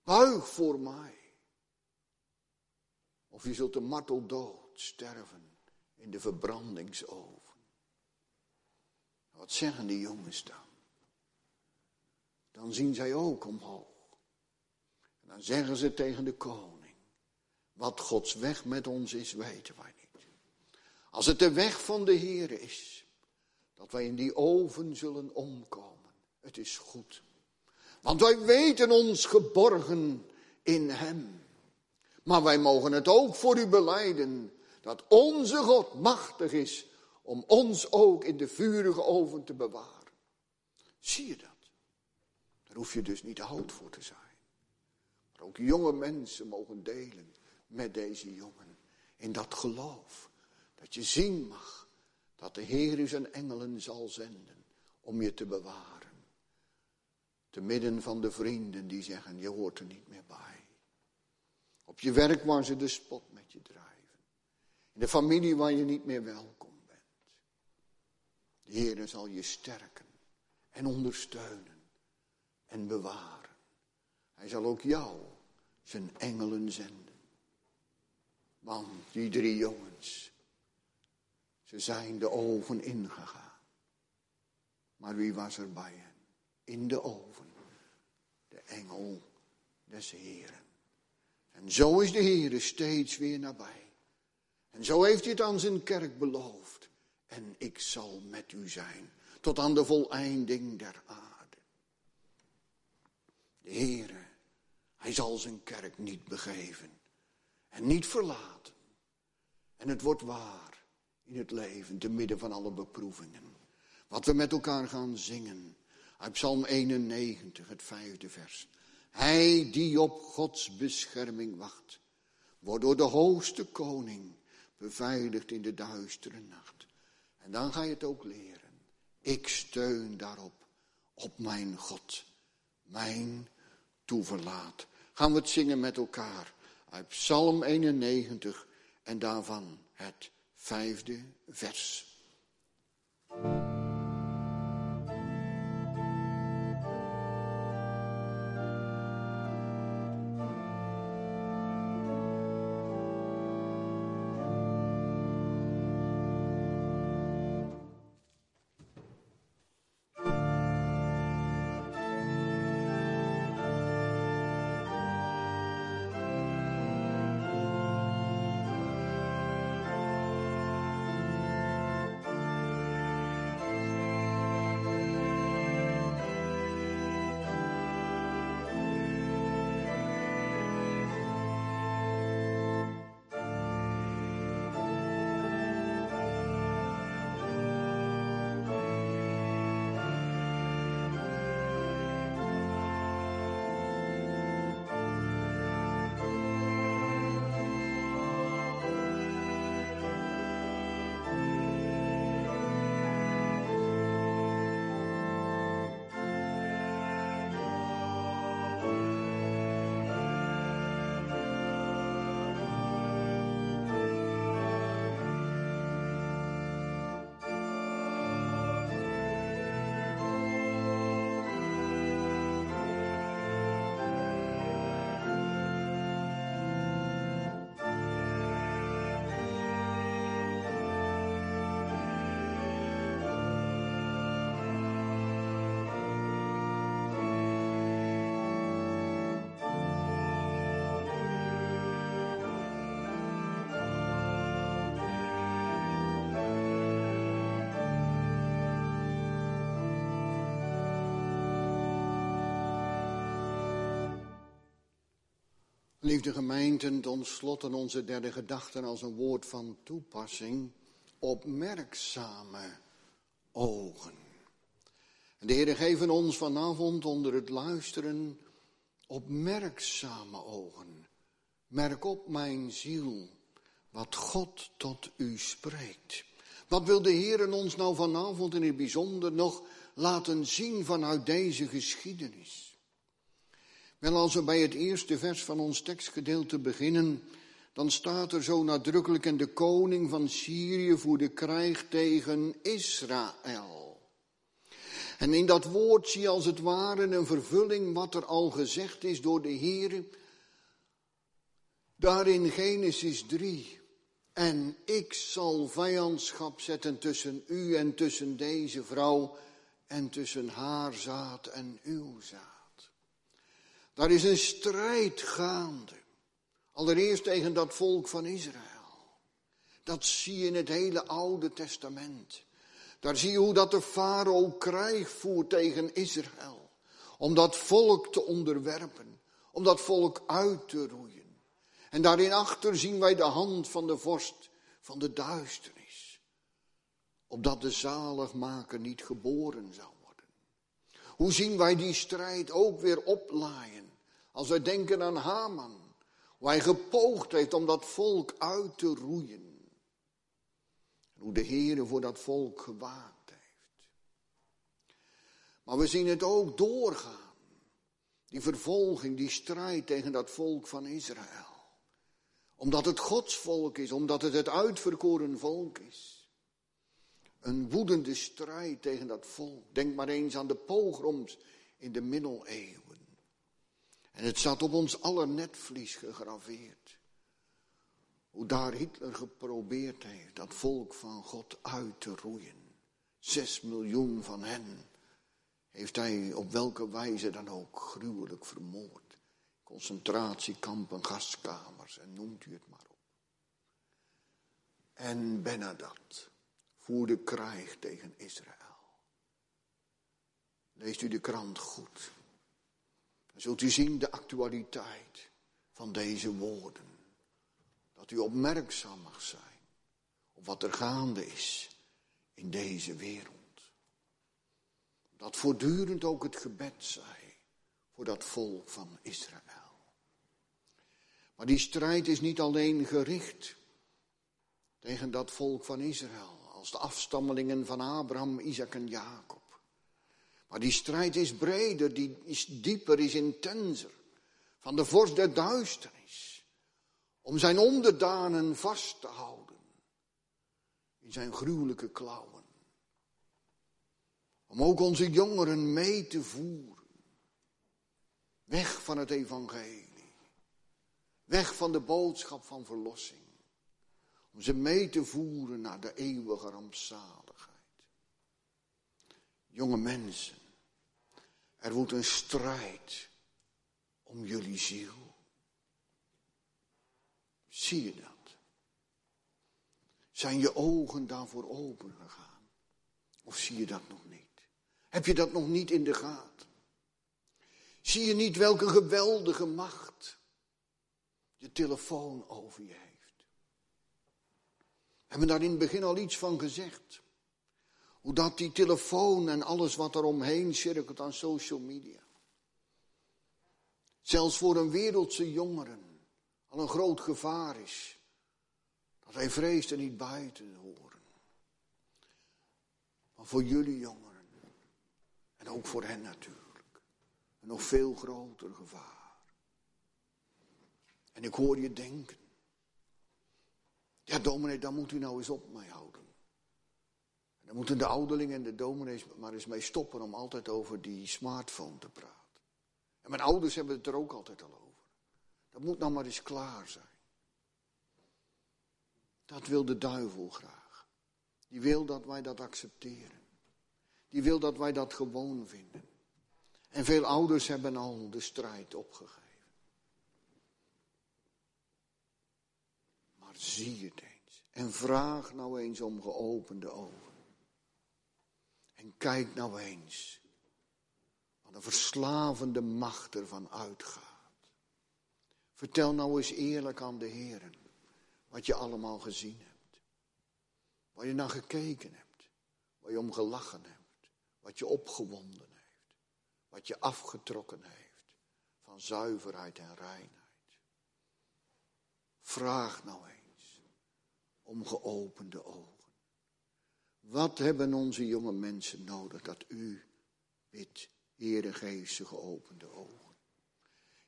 Buig voor mij. Of je zult de marteldood sterven in de verbrandingsoven. Wat zeggen die jongens dan? Dan zien zij ook omhoog. En dan zeggen ze tegen de koning, wat Gods weg met ons is, weten wij niet. Als het de weg van de Heer is, dat wij in die oven zullen omkomen, het is goed. Want wij weten ons geborgen in Hem. Maar wij mogen het ook voor u beleiden, dat onze God machtig is om ons ook in de vurige oven te bewaren. Zie je dat? Daar hoef je dus niet oud voor te zijn. Maar ook jonge mensen mogen delen met deze jongen in dat geloof. Dat je zien mag dat de Heer zijn engelen zal zenden om je te bewaren. Te midden van de vrienden die zeggen, je hoort er niet meer bij. Op je werk waar ze de spot met je drijven. In de familie waar je niet meer welkom de Heer zal je sterken en ondersteunen en bewaren. Hij zal ook jou zijn engelen zenden. Want die drie jongens, ze zijn de oven ingegaan. Maar wie was er bij hen? In de oven, de engel des Heren. En zo is de Heer steeds weer nabij. En zo heeft hij het aan zijn kerk beloofd en ik zal met u zijn tot aan de voleinding der aarde. De Heere, hij zal zijn kerk niet begeven en niet verlaten. En het wordt waar in het leven, te midden van alle beproevingen. Wat we met elkaar gaan zingen. Uit Psalm 91, het vijfde vers. Hij die op Gods bescherming wacht, wordt door de hoogste koning beveiligd in de duistere nacht. En dan ga je het ook leren. Ik steun daarop, op mijn God, mijn toeverlaat. Gaan we het zingen met elkaar uit Psalm 91 en daarvan het vijfde vers. Liefde gemeenten, tot onze derde gedachte als een woord van toepassing. Opmerkzame ogen. En de Heer geven ons vanavond onder het luisteren opmerkzame ogen. Merk op mijn ziel wat God tot u spreekt. Wat wil de Heer ons nou vanavond in het bijzonder nog laten zien vanuit deze geschiedenis? Wel, als we bij het eerste vers van ons tekstgedeelte beginnen, dan staat er zo nadrukkelijk: En de koning van Syrië voerde krijg tegen Israël. En in dat woord zie je als het ware een vervulling wat er al gezegd is door de Heer. Daar in Genesis 3. En ik zal vijandschap zetten tussen u en tussen deze vrouw en tussen haar zaad en uw zaad. Daar is een strijd gaande. Allereerst tegen dat volk van Israël. Dat zie je in het hele Oude Testament. Daar zie je hoe dat de farao krijg voert tegen Israël. Om dat volk te onderwerpen. Om dat volk uit te roeien. En daarin achter zien wij de hand van de vorst van de duisternis. Opdat de zaligmaker niet geboren zou worden. Hoe zien wij die strijd ook weer oplaaien als wij denken aan Haman, hoe hij gepoogd heeft om dat volk uit te roeien. Hoe de Heer voor dat volk gewaakt heeft. Maar we zien het ook doorgaan. Die vervolging, die strijd tegen dat volk van Israël. Omdat het Gods volk is, omdat het het uitverkoren volk is. Een woedende strijd tegen dat volk. Denk maar eens aan de pogroms in de middeleeuwen. En het zat op ons aller netvlies gegraveerd. Hoe daar Hitler geprobeerd heeft dat volk van God uit te roeien. Zes miljoen van hen heeft hij op welke wijze dan ook gruwelijk vermoord. Concentratiekampen, gaskamers en noemt u het maar op. En Benadat voerde krijg tegen Israël. Leest u de krant goed. Dan zult u zien de actualiteit van deze woorden. Dat u opmerkzaam mag zijn op wat er gaande is in deze wereld. Dat voortdurend ook het gebed zij voor dat volk van Israël. Maar die strijd is niet alleen gericht tegen dat volk van Israël, als de afstammelingen van Abraham, Isaac en Jacob. Maar die strijd is breder, die is dieper, is intenser. Van de vorst der duisternis. Om zijn onderdanen vast te houden. In zijn gruwelijke klauwen. Om ook onze jongeren mee te voeren. Weg van het evangelie. Weg van de boodschap van verlossing. Om ze mee te voeren naar de eeuwige rampzaligheid. Jonge mensen. Er wordt een strijd om jullie ziel. Zie je dat? Zijn je ogen daarvoor open gegaan? Of zie je dat nog niet? Heb je dat nog niet in de gaten? Zie je niet welke geweldige macht je telefoon over je heeft? We hebben daar in het begin al iets van gezegd. Hoe dat die telefoon en alles wat er omheen cirkelt aan social media. Zelfs voor een wereldse jongeren al een groot gevaar is. Dat hij vreest er niet bij te horen. Maar voor jullie jongeren. En ook voor hen natuurlijk. Een nog veel groter gevaar. En ik hoor je denken. Ja, dominee, daar moet u nou eens op mee houden. Dan moeten de ouderlingen en de dominees maar eens mee stoppen om altijd over die smartphone te praten. En mijn ouders hebben het er ook altijd al over. Dat moet nou maar eens klaar zijn. Dat wil de duivel graag. Die wil dat wij dat accepteren. Die wil dat wij dat gewoon vinden. En veel ouders hebben al de strijd opgegeven. Maar zie het eens. En vraag nou eens om geopende ogen. En kijk nou eens wat een verslavende macht ervan uitgaat. Vertel nou eens eerlijk aan de Heer wat je allemaal gezien hebt. Waar je naar gekeken hebt. Waar je om gelachen hebt. Wat je opgewonden heeft. Wat je afgetrokken heeft van zuiverheid en reinheid. Vraag nou eens om geopende ogen. Wat hebben onze jonge mensen nodig dat u bidt, Heere, geef ze geopende ogen.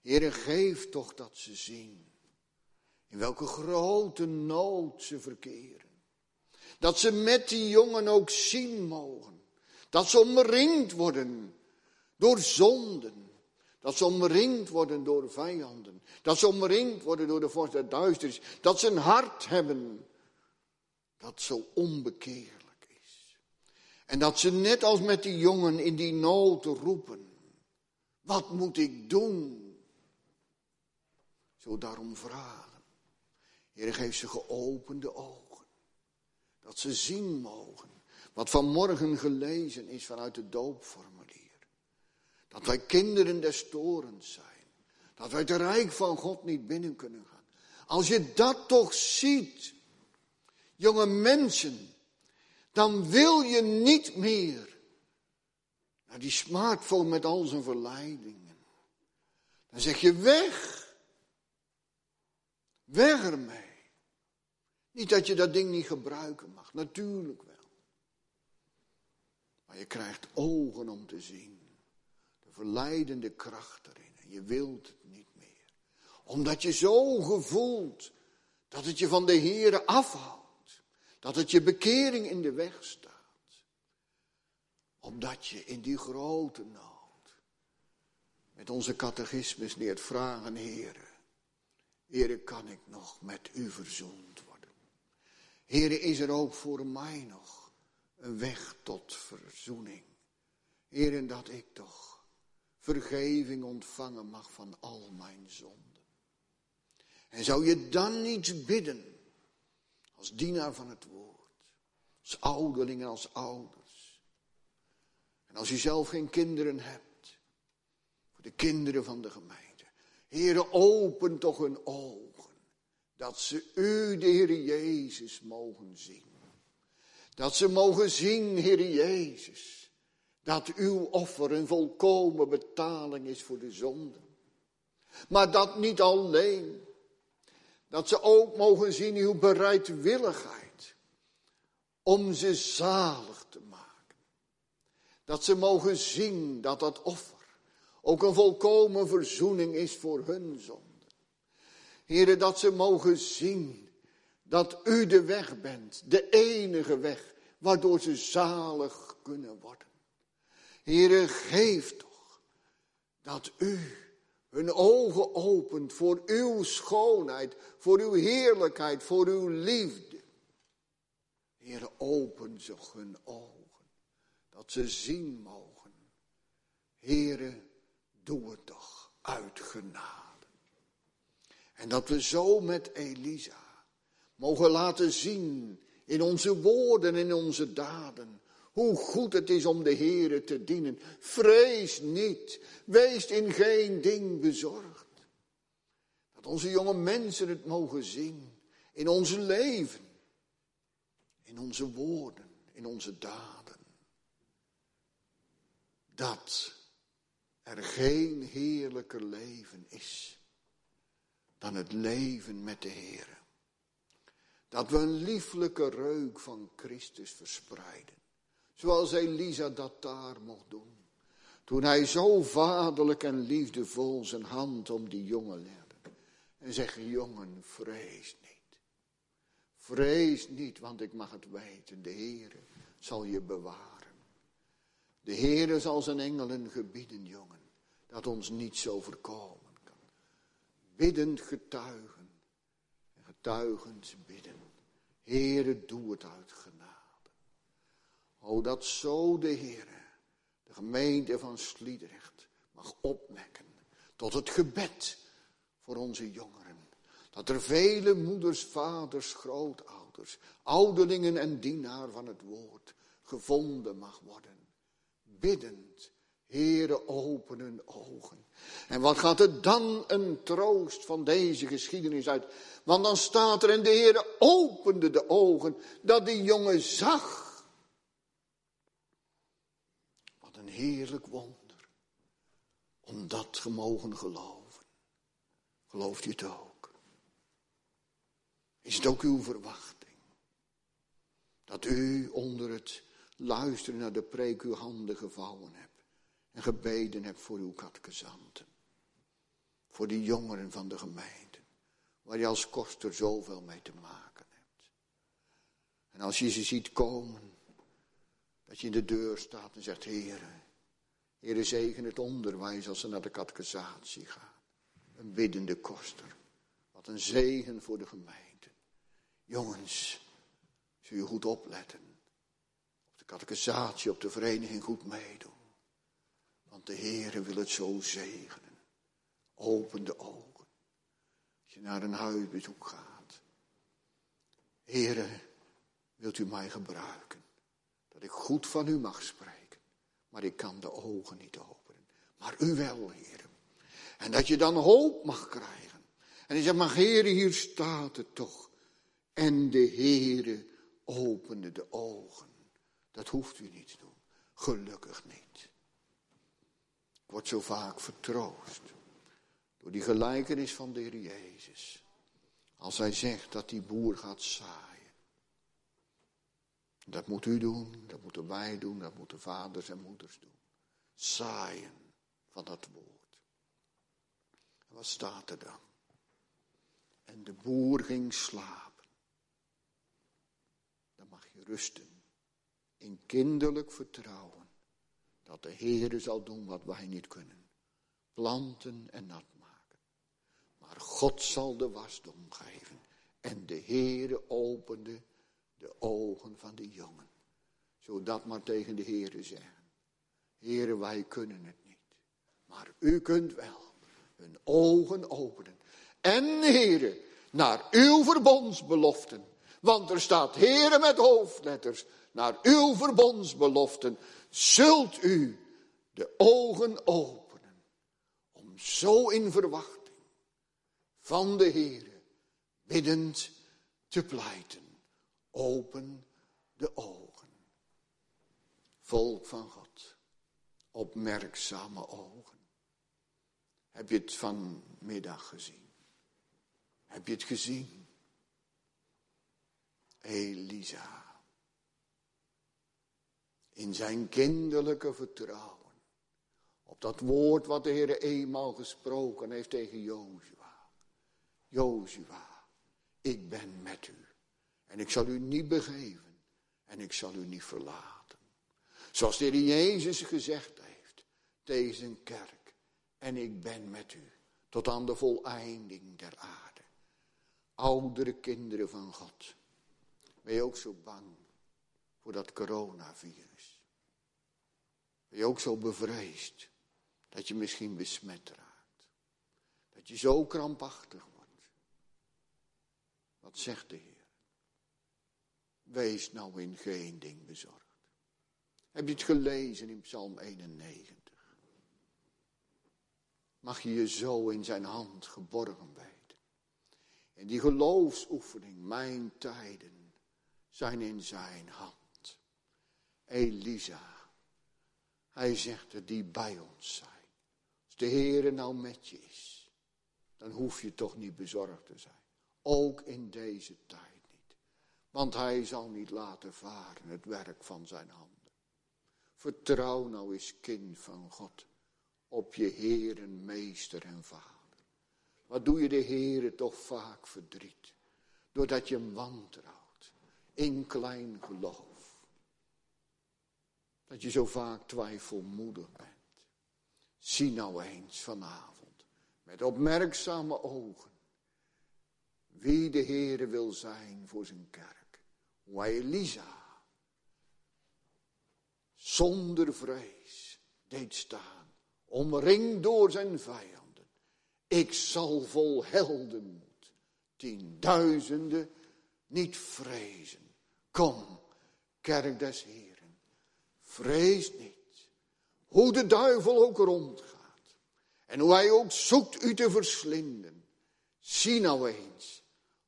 Heere, geef toch dat ze zien in welke grote nood ze verkeren. Dat ze met die jongen ook zien mogen. Dat ze omringd worden door zonden. Dat ze omringd worden door vijanden. Dat ze omringd worden door de vorst der duisternis. Dat ze een hart hebben dat zo onbekeerlijk is. En dat ze net als met die jongen in die nood roepen. Wat moet ik doen? Zo daarom vragen. Heer, geef ze geopende ogen. Dat ze zien mogen. Wat vanmorgen gelezen is vanuit het doopformulier. Dat wij kinderen des torens zijn. Dat wij het rijk van God niet binnen kunnen gaan. Als je dat toch ziet, jonge mensen, dan wil je niet meer naar die smartphone met al zijn verleidingen. Dan zeg je weg. Weg ermee. Niet dat je dat ding niet gebruiken mag, natuurlijk wel. Maar je krijgt ogen om te zien. De verleidende kracht erin. En je wilt het niet meer. Omdat je zo gevoelt dat het je van de Here afhoudt. Dat het je bekering in de weg staat. Omdat je in die grote nood met onze catechismus leert vragen, Heren. Here, kan ik nog met u verzoend worden? Here, is er ook voor mij nog een weg tot verzoening? Here, dat ik toch vergeving ontvangen mag van al mijn zonden. En zou je dan niet bidden, als dienaar van het woord, als ouderling en als ouders. En als u zelf geen kinderen hebt, voor de kinderen van de gemeente. Heere, open toch hun ogen, dat ze u, de Heer Jezus, mogen zien. Dat ze mogen zien, Heer Jezus, dat uw offer een volkomen betaling is voor de zonde. Maar dat niet alleen, dat ze ook mogen zien uw bereidwilligheid om ze zalig te maken. Dat ze mogen zien dat dat offer ook een volkomen verzoening is voor hun zonde. Heren, dat ze mogen zien dat u de weg bent, de enige weg, waardoor ze zalig kunnen worden. Heren, geef toch dat u hun ogen opent voor uw schoonheid, voor uw heerlijkheid, voor uw liefde. Heren, open ze hun ogen, dat ze zien mogen. Heren, doe het toch uit genade. En dat we zo met Elisa mogen laten zien in onze woorden en in onze daden hoe goed het is om de Heere te dienen. Vrees niet, wees in geen ding bezorgd. Dat onze jonge mensen het mogen zien in onze leven, in onze woorden, in onze daden. Dat er geen heerlijker leven is dan het leven met de Heer. Dat we een lieflijke reuk van Christus verspreiden. Zoals Elisa dat daar mocht doen. Toen hij zo vaderlijk en liefdevol zijn hand om die jongen legde. En zegt, jongen, vrees niet. Vrees niet, want ik mag het weten. De Heer zal je bewaren. De Heer zal zijn engelen gebieden, jongen dat ons niet zo voorkomen kan. Biddend getuigen en getuigend bidden. Heere, doe het uit. O, dat zo de Heere, de gemeente van Sliedrecht, mag opwekken tot het gebed voor onze jongeren. Dat er vele moeders, vaders, grootouders, ouderlingen en dienaar van het woord gevonden mag worden. Biddend Heere, open hun ogen. En wat gaat er dan een troost van deze geschiedenis uit? Want dan staat er en de Heere opende de ogen dat die jongen zag. Wat een heerlijk wonder. Om dat gemogen geloven. Gelooft u het ook? Is het ook uw verwachting? Dat u onder het luisteren naar de preek uw handen gevouwen hebt. En gebeden hebt voor uw katkezanten. Voor die jongeren van de gemeente. Waar je als koster zoveel mee te maken hebt. En als je ze ziet komen. Dat je in de deur staat en zegt, heren. Heren zegen het onderwijs als ze naar de katkezatie gaan. Een biddende koster. Wat een zegen voor de gemeente. Jongens, zul je goed opletten. Op de catechisatie, op de vereniging goed meedoen. Want de Heere wil het zo zegenen. Open de ogen. Als je naar een huisbezoek gaat. Heere, wilt u mij gebruiken? Dat ik goed van u mag spreken. Maar ik kan de ogen niet openen. Maar u wel, Heere. En dat je dan hoop mag krijgen. En je zegt, maar Heere, hier staat het toch. En de Heere opende de ogen. Dat hoeft u niet te doen. Gelukkig niet. Ik word zo vaak vertroost door die gelijkenis van de Heer Jezus. Als hij zegt dat die boer gaat zaaien. Dat moet u doen, dat moeten wij doen, dat moeten vaders en moeders doen. Zaaien van dat woord. En wat staat er dan? En de boer ging slapen. Dan mag je rusten in kinderlijk vertrouwen dat de Heere zal doen wat wij niet kunnen. Planten en nat maken. Maar God zal de wasdom geven. En de Heere opende de ogen van de jongen. Zodat maar tegen de Heere zeggen. Heere, wij kunnen het niet. Maar u kunt wel hun ogen openen. En Heere, naar uw verbondsbeloften. Want er staat Heere met hoofdletters. Naar uw verbondsbeloften zult u de ogen openen. Om zo in verwachting van de Heere biddend te pleiten. Open de ogen. Volk van God. Opmerkzame ogen. Heb je het vanmiddag gezien? Heb je het gezien? Elisa in zijn kinderlijke vertrouwen. Op dat woord wat de Heer eenmaal gesproken heeft tegen Jozua. Jozua, ik ben met u. En ik zal u niet begeven. En ik zal u niet verlaten. Zoals de Heer Jezus gezegd heeft zijn kerk. En ik ben met u tot aan de voleinding der aarde. Oudere kinderen van God. Ben je ook zo bang voor dat coronavirus? Ben je ook zo bevreesd dat je misschien besmet raakt? Dat je zo krampachtig wordt? Wat zegt de Heer? Wees nou in geen ding bezorgd. Heb je het gelezen in Psalm 91? Mag je je zo in zijn hand geborgen weten? En die geloofsoefening, mijn tijden, zijn in zijn hand. Elisa. Hij zegt er die bij ons zijn. Als de Heer nou met je is, dan hoef je toch niet bezorgd te zijn. Ook in deze tijd. Want hij zal niet laten varen het werk van zijn handen. Vertrouw nou eens kind van God op je Heer en Meester en Vader. Wat doe je de Heer toch vaak verdriet. Doordat je hem wantrouwt in klein geloof. Dat je zo vaak twijfelmoedig bent. Zie nou eens vanavond met opmerkzame ogen wie de Heere wil zijn voor zijn kerk. Hij Elisa zonder vrees deed staan, omringd door zijn vijanden. Ik zal vol heldenmoed tienduizenden niet vrezen. Kom, kerk des Heeren. Vrees niet. hoe de duivel ook rondgaat. En hoe hij ook zoekt u te verslinden. Zie nou eens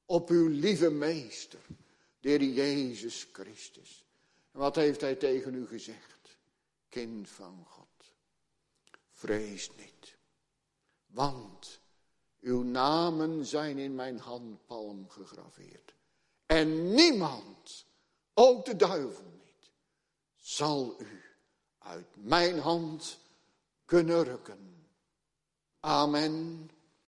op uw lieve meester, de Heer Jezus Christus. En wat heeft hij tegen u gezegd? Kind van God, vrees niet, want uw namen zijn in mijn handpalm gegraveerd. En niemand, ook de duivel niet, zal u uit mijn hand kunnen rukken. Amen.